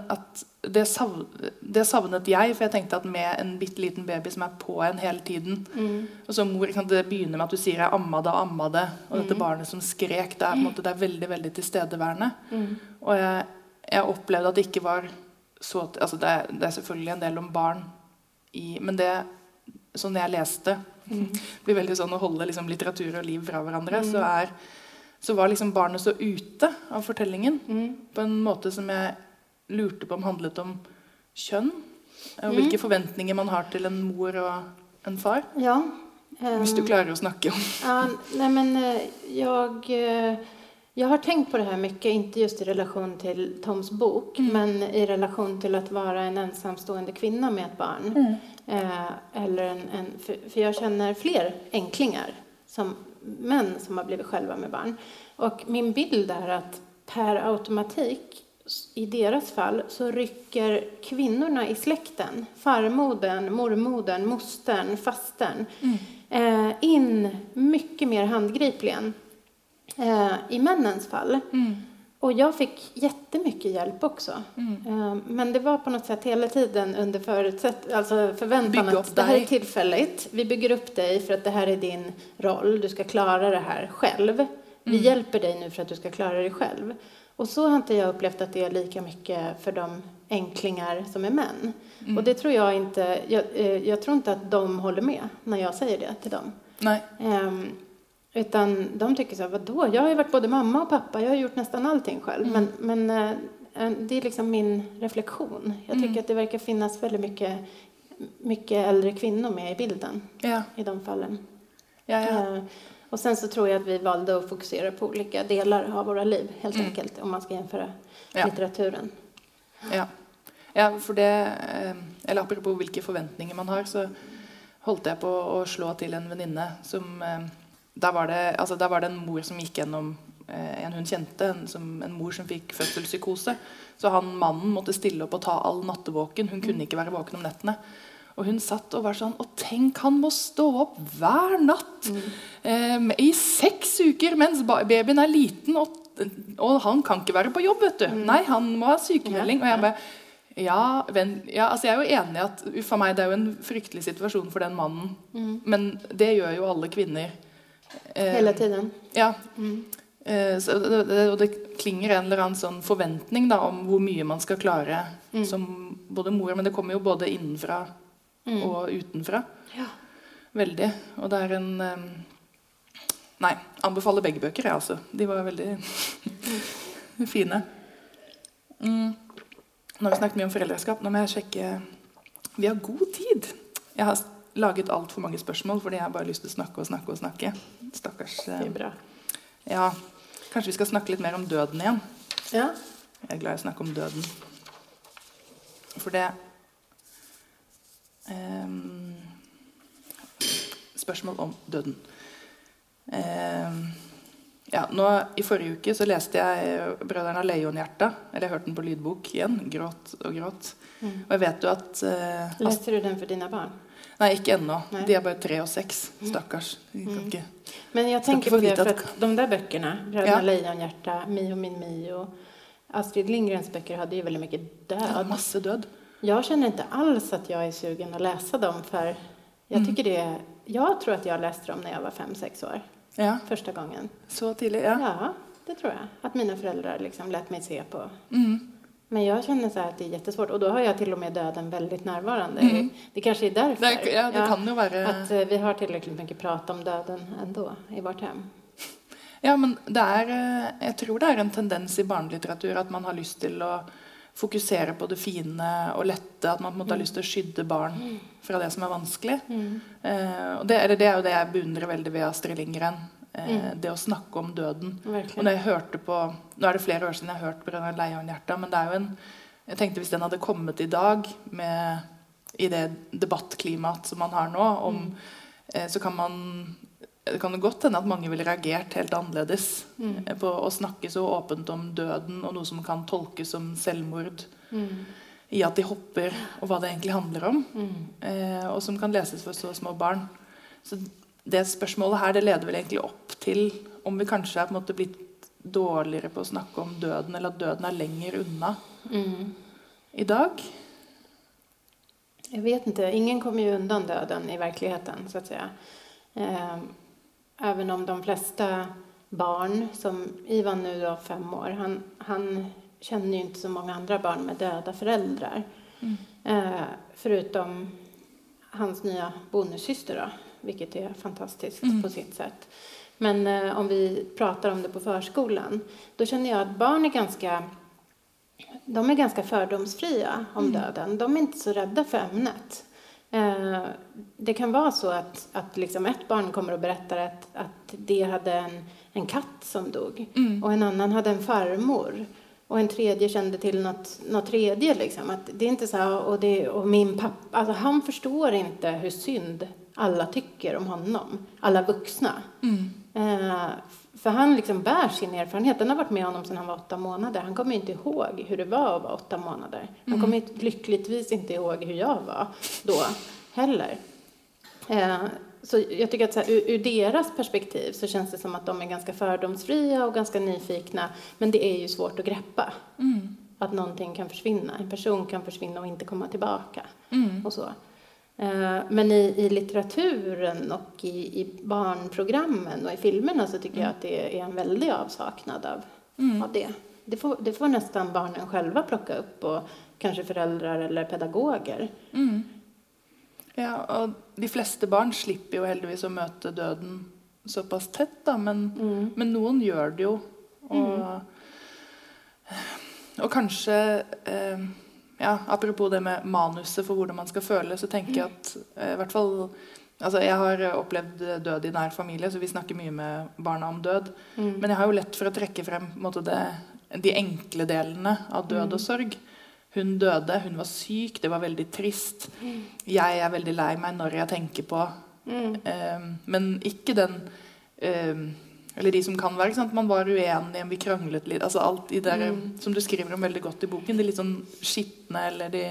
det, sav, det savnet jeg. For jeg tenkte at med en bitte liten baby som er på en hele tiden Mm. Og så mor, kan det begynne med at du sier 'jeg amma det og amma det', og dette Mm. barnet som skrek, det er, en måte, det er veldig veldig tilstedeværende. Mm. Og jeg, jeg opplevde at det ikke var så altså det, er, det er selvfølgelig en del om barn i Men det sånn jeg leste Mm. blir veldig sånn å holde liksom, litteratur og liv fra hverandre, Mm. så, er, så var liksom barnet så ute av fortellingen Mm. på en måte som jeg lurte på om handlet om kjønn. Og Mm. hvilke forventninger man har til en mor og en far. Ja. Hvis du ehm, klarer å snakke om Ja, nej men eh, jag, eh, jag har tänkt på det här mycket, inte just i relation till Toms bok, Mm. men i relation till att vara en ensamstående kvinna med ett barn. Eh, eller en, en, för, jag känner fler enklingar, som, män som har blivit själva med barn. Och min bild är att per automatik, i deras fall, så rycker kvinnorna i släkten, farmodern, mormodern, mostern, fastern, eh, in mycket mer handgripligen eh, i männens fall. Mm. Och jag fick jättemycket hjälp också. Mm. Eh, Men det var på något sätt hela tiden under förutsätt, alltså förväntan att det här är tillfälligt. Vi bygger upp dig för att det här är din roll. Du ska klara det här själv. Vi Mm. hjälper dig nu för att du ska klara dig själv. Och så har inte jag upplevt att det är lika mycket för de enklingar som är män. Mm. Och det tror jag inte, jag, eh, jag tror inte att de håller med när jag säger det till dem. Nei. Ehm, utan de tycker så här, vadå? Jag har ju varit både mamma och pappa, jag har gjort nästan allting själv. Mm. Men, men eh, det är liksom min reflektion. Jag tycker Mm. att det verkar finnas väldigt mycket, mycket äldre kvinnor med i bilden Ja, i de fallen. ja, ja. Eh, och sen så tror jag att vi valde att fokusera på olika delar av våra liv, helt Mm. enkelt, om man ska jämföra litteraturen. ja. ja for det eh, Eller apropos hvilke forventninger man har, så holdt jeg på å slå til en venninne som eh, der var, det, altså, der var det en mor som gikk gjennom eh, en hun kjente, en, som, en mor som fikk fødselspsykose. Så han mannen måtte stille opp og ta all nattevåken. Hun kunne ikke være våken om nettene. Og hun satt og var sånn Og tenk, han må stå opp hver natt eh, i seks uker mens ba- babyen er liten, og, og han kan ikke være på jobb, vet du. Nei, han må ha sykemelding. Og jeg bare ja, venn, ja, altså jeg er jo enig i at for meg det er jo en fryktelig situasjon for den mannen. Men det gjør jo alle kvinner. Eh, Hela tiden. Ja. Mm. Eh, så det, det, og det klinger en eller annen sånn forventning da, om hvor mye man skal klare Mm. som både mor, men det kommer jo både innenfra Mm. og utenfra. Ja. Veldig. Og det er en eh, Nei, anbefaler begge bøker, jeg, altså. De var veldig fine. Mm. Nå har vi snakket mye om foreldreskap. Nå må jeg sjekke Vi har god tid. Jeg har laget altfor mange spørsmål fordi jeg har bare lyst til å snakke og snakke og snakke. Stakkars eh, Det är bra. Ja, kanskje vi skal snakke litt mer om døden igjen. Ja. Jeg er glad i å snakke om døden. For det Spørsmål om døden. Ehm, ja, nå, I forrige uke så leste jeg 'Brødrene av. Eller jeg hørte den på lydbok igjen. Gråt og gråt. Mm. Og jeg vet jo at eh, Ast- Läste du den för dina barn? Nei, ikke ennå. Nei. De er bare tre seks. Stakkars. De kan Mm. Men jag tänker inte på det för att- de där böckerna, Bröderna Ja. Lejonhjärta, Mio min Mio, Astrid Lindgrens böcker hade ju väldigt mycket Ja, död. masse død. Jag känner inte alls att jag är sugen att läsa dem för jag Mm. tycker det är, jag tror att jag läste dem när jag var fem, sex år, Ja, första gången. så tidlig. Ja. Ja, det tror jag. Att mina föräldrar liksom lät mig se på. Mm. Men jag känner så att det är jättesvårt och då har jag till och med döden väldigt närvarande. Mm. Det kanske är därför. Det, ja, det kan jo være Att eh, vi har tillräckligt mycket prat om döden ändå i vårt hem. Ja, men det er eh, Jeg tror det er en tendens i barnelitteratur at man har lyst til å fokusere på det fine og lette. At man måte har lyst til å skydde barn fra det som er vanskelig. Eh, og det, det jo det jeg beundrer veldig ved Astrid Lindgren. Eh, Det å snakke om døden. Og Verkligen. når jeg hørte på Nå er det flere år siden jeg har hørt Brødrene Leionhjerta, men det er jo en Jeg tenkte hvis den hadde kommet i dag med i det debattklimaet som man har nå, om eh, Så kan man det kan godt hende at mange ville reagert helt annerledes eh, på å snakke så åpent om døden og noe som kan tolkes som selvmord Mm. i at de hopper, og hva det egentlig handler om. Mm. Eh, og som kan leses for så små barn. Så det spørsmålet her det leder vel egentlig opp til om vi kanskje er på en måte blitt dårligere på å snakke om døden, eller at døden er lenger unna Mm. i dag. Jag vet inte, ingen kommer ju undan döden i verkligheten så att säga. Eh, Även om de flesta barn, som Ivan nu då fem år, han, han känner ju inte så många andra barn med döda föräldrar. Eh, förutom hans nya bonussyster då, vilket är fantastiskt Mm. på sitt sätt. Men eh, om vi pratar om det på förskolan, då känner jag att barn är ganska de är ganska fördomsfria om döden. De är inte så rädda för ämnet. Eh, det kan vara så att, att liksom ett barn kommer och berättar att, att det hade en, en katt som dog och en annan hade en farmor och en tredje kände till något, något tredje. Liksom. Att det är inte så här, och, det, och min pappa, alltså han förstår inte hur synd alla tycker om honom, alla vuxna. Eh, för han liksom bär sin erfarenhet. Den har varit med honom sedan han var åtta månader. Han kommer inte ihåg hur det var att vara åtta månader. Han kommer inte- lyckligtvis inte ihåg hur jag var då heller. Eh, så jag tycker att så här, ur, ur deras perspektiv så känns det som att de är ganska fördomsfria och ganska nyfikna. Men det är ju svårt att greppa. Att någonting kan försvinna. En person kan försvinna och inte komma tillbaka. Och så. Eh, Men i, i litteraturen och i, i barnprogrammen och i filmerna så tycker jag att det är en väldig avsaknad av, av det. Det får, det får nästan barnen själva plocka upp och kanske föräldrar eller pedagoger. Ja, og de fleste barn slipper jo heldigvis å møte døden såpass tett, da, men, men noen gjør det jo. Og, og kanskje eh, ja, Apropos det med manuset for hvordan man skal føle, så tenker jeg at eh, i hvert fall Altså, jeg har opplevd død i nær familie, så vi snakker mye med barna om død. Men jeg har for å trekke frem på en måte, det, de enkle delene av død og sorg. Hun døde, hun var syk, det var veldig trist. Jeg er veldig lei meg når jeg tenker på eh, Men ikke den eh, Eller de som kan være. Ikke sant? Man var uenige, vi kranglet litt. Altså alt de der, Som du skriver om veldig godt i boken. De litt sånn skitne eller de,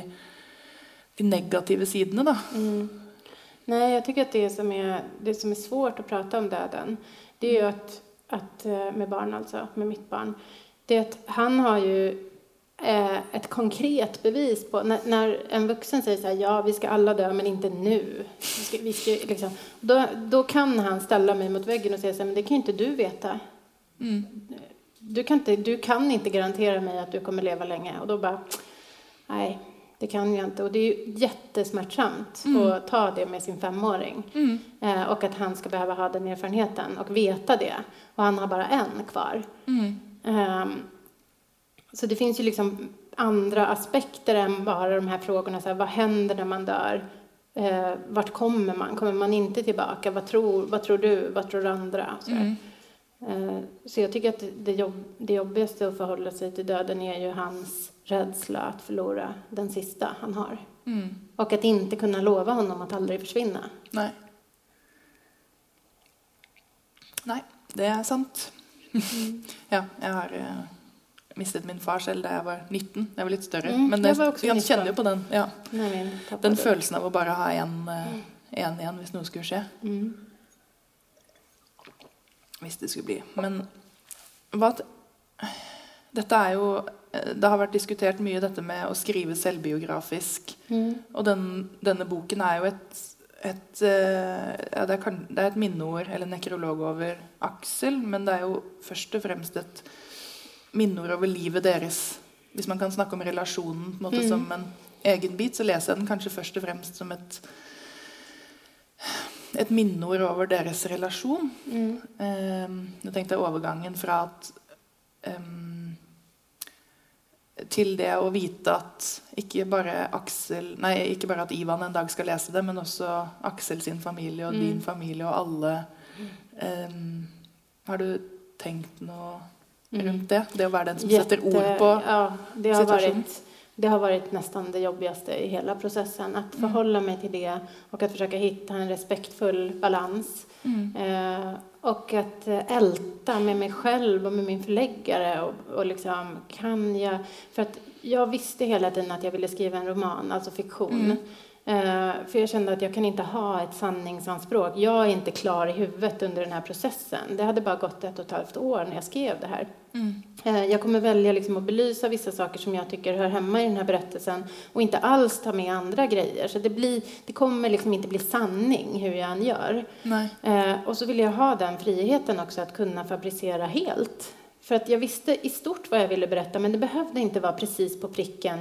de negative sidene, da. Nej, jag tycker att det som är, det som är svårt att prata om döden, det är ju att, att eh, med barn alltså, med mitt barn, det är att han har ju ett konkret bevis på, när, när en vuxen säger så här, ja vi ska alla dö men inte nu, vi ska, vi ska, liksom, då, då kan han ställa mig mot väggen och säga så här, men det kan ju inte du veta. Du kan, inte, du kan inte garantera mig att du kommer leva länge. Och då bara, nej, det kan jag inte. Och det är ju jättesmärtsamt att ta det med sin femåring. Eh, och att han ska behöva ha den erfarenheten och veta det. Och han har bara en kvar. Ehm, så det finns ju liksom andra aspekter än bara de här frågorna. Så här, vad händer när man dör? Eh, vart kommer man? Kommer man inte tillbaka? Vad tror, vad tror du? Vad tror andra? Så, här. Eh, så jag tycker att det, jobb, det jobbigaste att förhålla sig till döden är ju hans rädsla att förlora den sista han har. Och att inte kunna lova honom att aldrig försvinna. Nei. Nei, det er sant. ja, jeg har eh, mistet min far selv da jeg var 19. Jeg var litt større. Mm, Men jeg jeg 19. kjenner jo på den, ja, tappade. den følelsen av å bare ha en, eh, en igjen hvis noe skulle skje. Mm. Hvis det skulle bli. Men hva Dette er jo eh, Det har vært diskutert mye dette med å skrive selvbiografisk. Mm. Og den, denne boken er jo et, et eh, ja, er, det er et minneord eller nekrolog over Aksel, men det er jo først og fremst et minneord over livet deres. Hvis man kan snakke om relasjonen på en måte Mm. som en egen bit, så leser jeg den kanskje først og fremst som et et minneord over deres relasjon. Mm. Um, jeg tenkte overgangen fra at ehm, Til det å vite at ikke bare Aksel Nei, ikke bare at Ivan en dag skal lese det, men også Aksel sin familie og Mm. din familie og alle ehm, Har du tenkt noe rundt det? Det å være den som setter ord Jätte- på ja, det har, situationen. varit, det har varit nästan det jobbigaste i hela processen. Att förhålla mig till det och att försöka hitta en respektfull balans. Mm. Eh, och att eh, älta med mig själv och med min förläggare. Och, och liksom, kan jag... För att jag visste hela tiden att jag ville skriva en roman, alltså fiktion. Eh, för jag kände att jag kan inte ha ett sanningsanspråk. Jag är inte klar i huvudet under den här processen. Det hade bara gått ett och ett halvt år när jag skrev det här. Mm. Eh, Jag kommer välja liksom att belysa vissa saker som jag tycker hör hemma i den här berättelsen och inte alls ta med andra grejer. Så det, blir, det kommer liksom inte bli sanning hur jag än gör. Nei. Eh, och så vill jag ha den friheten också att kunna fabricera helt. För att jag visste i stort vad jag ville berätta men det behövde inte vara precis på pricken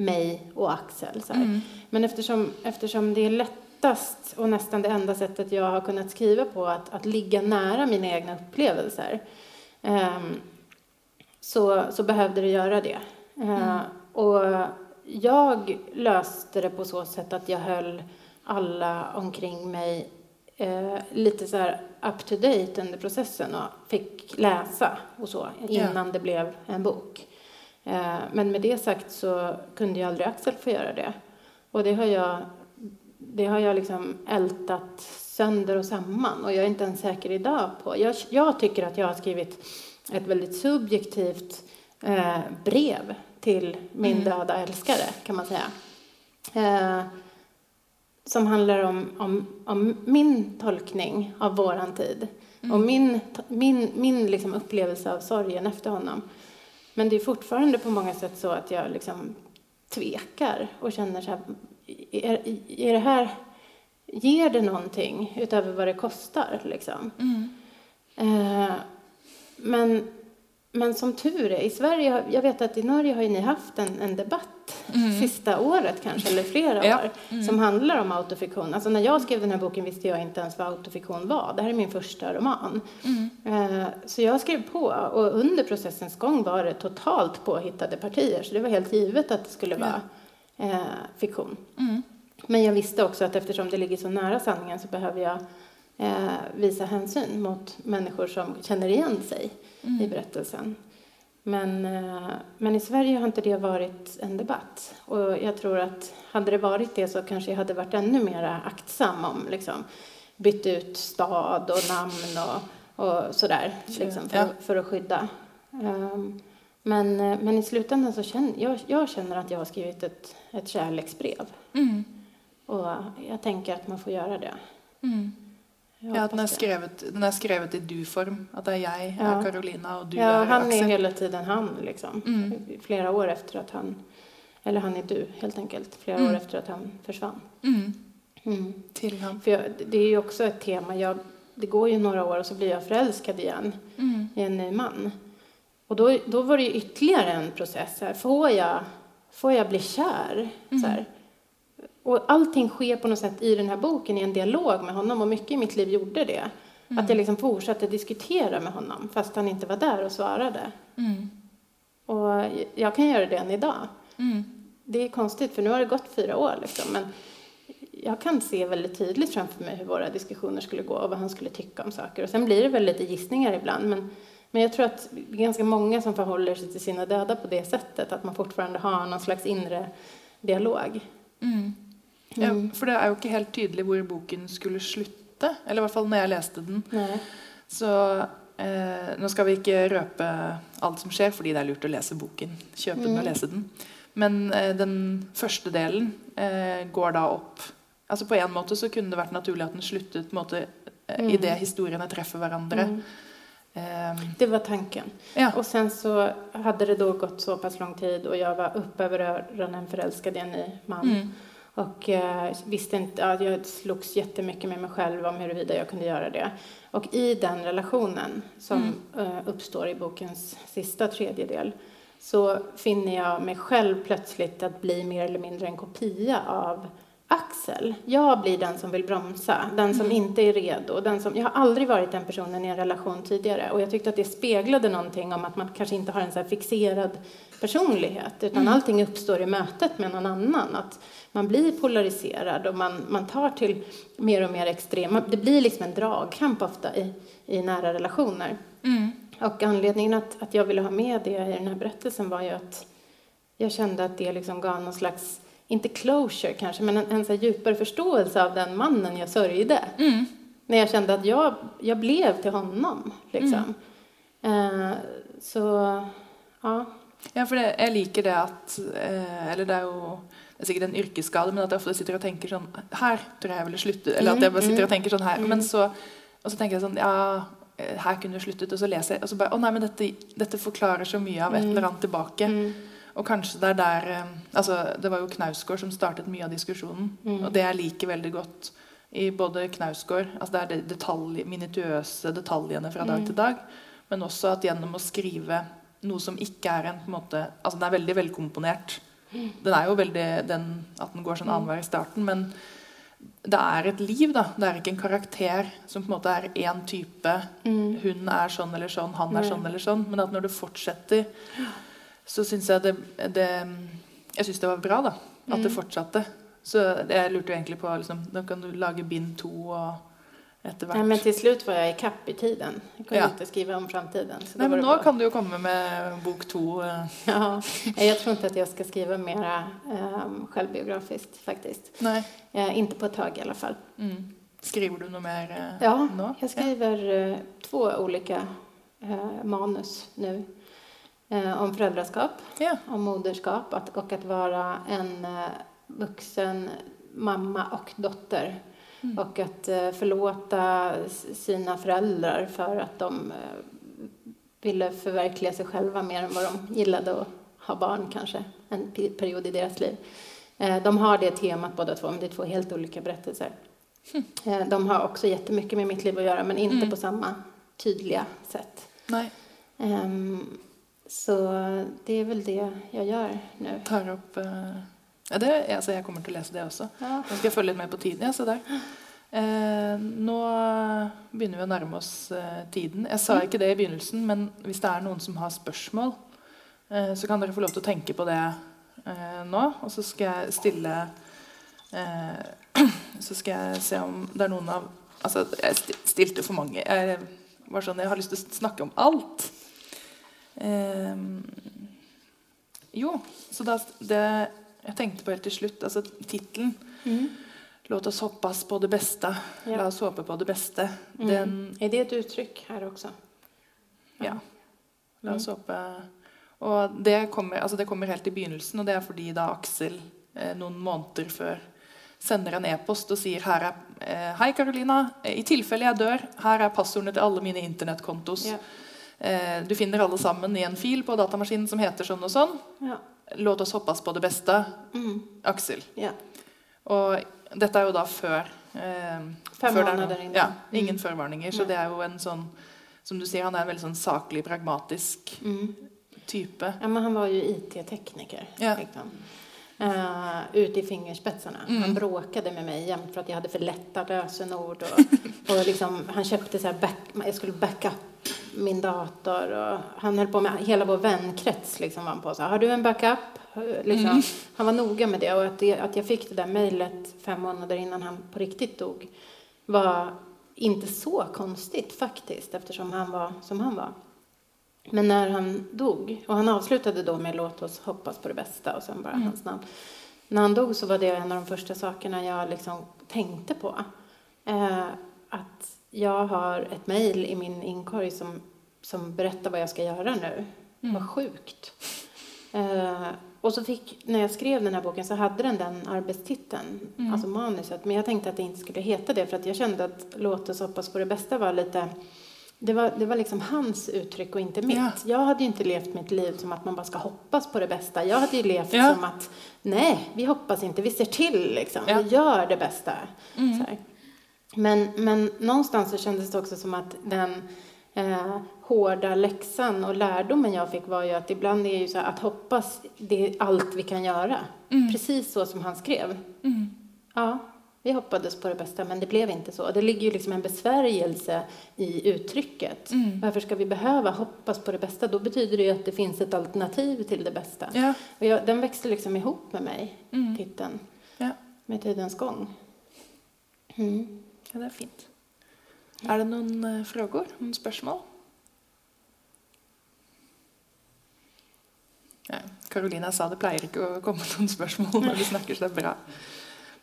mig och Axel. Så här. Men eftersom, eftersom det är lättast och nästan det enda sättet jag har kunnat skriva på att, att ligga nära mina egna upplevelser ehm, så, så behövde det göra det. Eh, och jag löste det på så sätt att jag höll alla omkring mig eh, lite så här up to date under processen och fick läsa och så innan det blev en bok. Eh, men med det sagt så kunde ju aldrig Axel få göra det. Och det har jag, det har jag liksom ältat sönder och samman och jag är inte ens säker idag på. Jag, jag tycker att jag har skrivit ett väldigt subjektivt eh, brev till min döda älskare, kan man säga. Eh, som handlar om, om, om min tolkning av våran tid och min, min, min liksom upplevelse av sorgen efter honom. Men det är fortfarande på många sätt så att jag liksom tvekar och känner så här, är, är det här, ger det någonting utöver vad det kostar liksom? Eh, men, men som tur är, i Sverige, jag vet att i Norge har ju ni haft en, en debatt sista året kanske, eller flera Ja. år, som handlar om autofiktion. Alltså när jag skrev den här boken visste jag inte ens vad autofiktion var. Det här är min första roman. Eh, så jag skrev på och under processens gång var det totalt påhittade partier, så det var helt givet att det skulle vara eh, fiktion. Men jag visste också att eftersom det ligger så nära sanningen så behöver jag eh, visa hänsyn mot människor som känner igen sig i berättelsen. Men, eh, men i Sverige har inte det varit en debatt. Och jag tror att hade det varit det så kanske jag hade varit ännu mer aktsam om liksom, bytt ut stad och namn och, och sådär liksom, för, för att skydda. Ehm, men, eh, men i slutändan så känner jag, jag känner att jag har skrivit ett, ett kärleksbrev. Mm. Och jag tänker att man får göra det. Mm. Jag Ja, at den hoppas det. skrevet, er skrevet i du-form. At det er jeg, Ja. er Carolina, og du Ja, er han är hela tiden han, liksom. Mm. Flera år efter att han... Eller han är du, helt enkelt. Flera Mm. år efter att han försvann. Mm. Mm. Til ham. För jag, det är ju också ett tema. Jag, det går ju några år och så blir jag förälskad igen Mm. i en ny man. Och då, då var det ju ytterligare en process. Här, får, jag, får jag bli kär? Så här. Och allting sker på något sätt i den här boken i en dialog med honom och mycket i mitt liv gjorde det. Att jag liksom fortsatte diskutera med honom fast han inte var där och svarade. Mm. Och jag kan göra det än idag. Mm. Det är konstigt för nu har det gått fyra år liksom, men jag kan se väldigt tydligt framför mig hur våra diskussioner skulle gå och vad han skulle tycka om saker. Och sen blir det väl lite gissningar ibland, men, men jag tror att det är ganska många som förhåller sig till sina döda på det sättet, att man fortfarande har någon slags inre dialog. Mm. Ja, for det er jo ikke helt tydelig hvor boken skulle slutte. Eller i hvert fall når jeg leste den. Nej. Så Eh, nå skal vi ikke røpe alt som skjer, fordi det er lurt å lese boken. Kjøpe den og lese den. Men eh, den første delen eh, går da opp altså På en måte så kunne det vært naturlig at den sluttet på en måte, eh, Mm. idet historiene treffer hverandre. Eh, Det var tanken. ja. Och sen så hade det då gått så pass lång tid och jag var upp över öronen förälskad i en ny man. Mm. Och eh, visste inte, ja, jag slogs jättemycket med mig själv om huruvida jag kunde göra det. Och i den relationen som eh, uppstår i bokens sista tredjedel så finner jag mig själv plötsligt att bli mer eller mindre en kopia av Axel. Jag blir den som vill bromsa, den som inte är redo. Den som, jag har aldrig varit den personen i en relation tidigare och jag tyckte att det speglade någonting om att man kanske inte har en så här fixerad personlighet utan allting uppstår i mötet med någon annan. Att man blir polariserad och man, man tar till mer och mer extrema... Det blir liksom en dragkamp ofta i, i nära relationer. Mm. Och anledningen att, att jag ville ha med det i den här berättelsen var ju att jag kände att det liksom gav någon slags, inte closure kanske, men en, en så djupare förståelse av den mannen jag sörjde. Mm. När jag kände att jag, jag blev till honom. Liksom. Eh, så, ja. Ja, for det, jeg liker det at eh, Eller det er jo det er sikkert en yrkesskade, men at jeg ofte sitter og tenker sånn Her tror jeg jeg ville sluttet. Eller at jeg bare sitter og tenker sånn her. Men så, og så tenker jeg sånn Ja, eh, her kunne jeg sluttet. Og så leser jeg, og så bare Å nei, men dette, dette forklarer så mye av et eller annet tilbake. Og kanskje det er der eh, Altså, det var jo Knausgård som startet mye av diskusjonen. Og det jeg liker veldig godt i både Knausgård Altså det er de detalj, minutiøse detaljene fra dag til dag, men også at gjennom å skrive noe som ikke er en på en måte Altså den er veldig velkomponert. Den er jo veldig den at den går sånn annenhver i starten, men det er et liv, da. Det er ikke en karakter som på en måte er én type. Hun er sånn eller sånn, han er sånn eller sånn. Men at når det fortsetter, så syns jeg det, det Jeg syns det var bra, da. At det fortsatte. Så jeg lurte jo egentlig på liksom, Da kan du lage bind to og Nej, men till slut var jag i kapp i tiden. Jag kunde Ja. inte skriva om framtiden. Så då var men bra. kan du jo komme med bok to. eh. Ja, nej, jag tror inte att jag ska skriva mera um, självbiografiskt faktiskt. Nei. Eh, inte på ett tag i alla fall. Mm. Skriver du noe mer eh, Ja, nå? jag skriver eh, två olika manus nu. Om föräldraskap, Ja. om moderskap att, och att vara en vuxen mamma och dotter. Och att eh, förlåta sina föräldrar för att de eh, ville förverkliga sig själva mer än vad de gillade att ha barn kanske, en pe- period i deras liv. Eh, de har det temat båda två, men det är två helt olika berättelser. Eh, de har också jättemycket med mitt liv att göra, men inte på samma tydliga sätt. Nei. Ehm, så det är väl det jag gör nu. Tar eh, ja, det, altså, Jeg kommer til å lese det også. Ja. Nå skal jeg følge litt med på tiden. Ja, se der. Eh, nå begynner vi å nærme oss eh, tiden. Jeg sa ikke det i begynnelsen, men hvis det er noen som har spørsmål, eh, så kan dere få lov til å tenke på det eh, nå. Og så skal jeg stille eh, Så skal jeg se om det er noen av Altså, jeg sti- stilte for mange. Jeg var sånn, jeg har lyst til å snakke om alt. Eh, jo, så da det jeg tenkte på helt til slutt, altså tittelen Låt oss hoppas på det bästa. Ja. La oss håpe på det bästa. Den, Är det ett uttryck här också? ja. La oss håpe Og det kommer, altså det kommer helt i begynnelsen, og det er fordi da Aksel eh, noen måneder før sender en e-post og sier her er eh, Hei, Carolina. I tilfelle jeg dør, her er passordene til alle mine internettkontos. Ja. Eh, du finner alle sammen i en fil på datamaskinen som heter sånn og sånn. Ja. Låt oss hoppas på det beste. Mm. Aksel. ja. Og dette er jo da før eh, Fem er måneder noe- innan. Ja, ingen Mm. førvarninger. Så det er jo en sånn Som du sier, han er en veldig sånn saklig, pragmatisk Mm. type. Ja, men han var ju IT-tekniker. Ja. Liksom. Uh, ut i fingerspetsarna. Mm. Han bråkade med mig jämt för att jag hade för lätta lösenord. Och, och liksom, han köpte så här back, jag skulle backa min dator. Och han höll på med hela vår vänkrets. Liksom, var han på så har du en backup? Liksom. Mm. Han var noga med det. Och att, det, att jag fick det där mejlet fem månader innan han på riktigt dog var inte så konstigt faktiskt eftersom han var som han var. Men när han dog, och han avslutade då med låt oss hoppas på det bästa och sen bara hans namn. När han dog så var det en av de första sakerna jag liksom tänkte på. Eh, att jag har ett mejl i min inkorg som som berättar vad jag ska göra nu. Mm. Vad sjukt. Eh, och så fick, när jag skrev den här boken så hade den den arbetstiteln, Mm. alltså manuset. Men jag tänkte att det inte skulle heta det för att jag kände att Låt oss hoppas på det bästa var lite det var, det var liksom hans uttryck och inte mitt. Ja. Jag hade ju inte levt mitt liv som att man bara ska hoppas på det bästa. Jag hade ju levt Ja. som att nej, vi hoppas inte, vi ser till liksom. Ja. Vi gör det bästa. Mm. Men, men någonstans så kändes det också som att den eh, hårda läxan och lärdomen jag fick var ju att ibland är ju så här att hoppas, det är allt vi kan göra. Mm. Precis så som han skrev. Mm. Ja, vi hoppades på det bästa, men det blev inte så. Det ligger ju liksom en besvärjelse i uttrycket. Mm. Varför ska vi behöva hoppas på det bästa? Då betyder det ju att det finns ett alternativ till det bästa. Ja. Och jag, den växte liksom ihop med mig, Mm. titeln, Ja. med tidens gång. Mm. Ja, det är fint. Är det någon eh, frågor, någon spørsmål? Ja, Karolina sa det pleier ikke å komme noen spørsmål når vi snakker, så bra.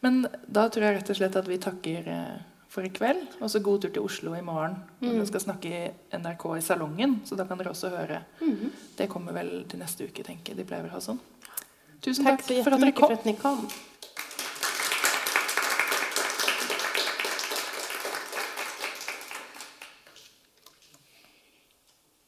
Men da tror jeg rett og slett at vi takker eh, for i kveld. Og så god tur til Oslo i morgen. når Mm. Vi skal snakke i NRK i Salongen, så da kan dere også høre. Mm. Det kommer vel til neste uke, tenker jeg. De pleier å ha sånn. Tusen Tack takk så for at dere kom. för att ni kom.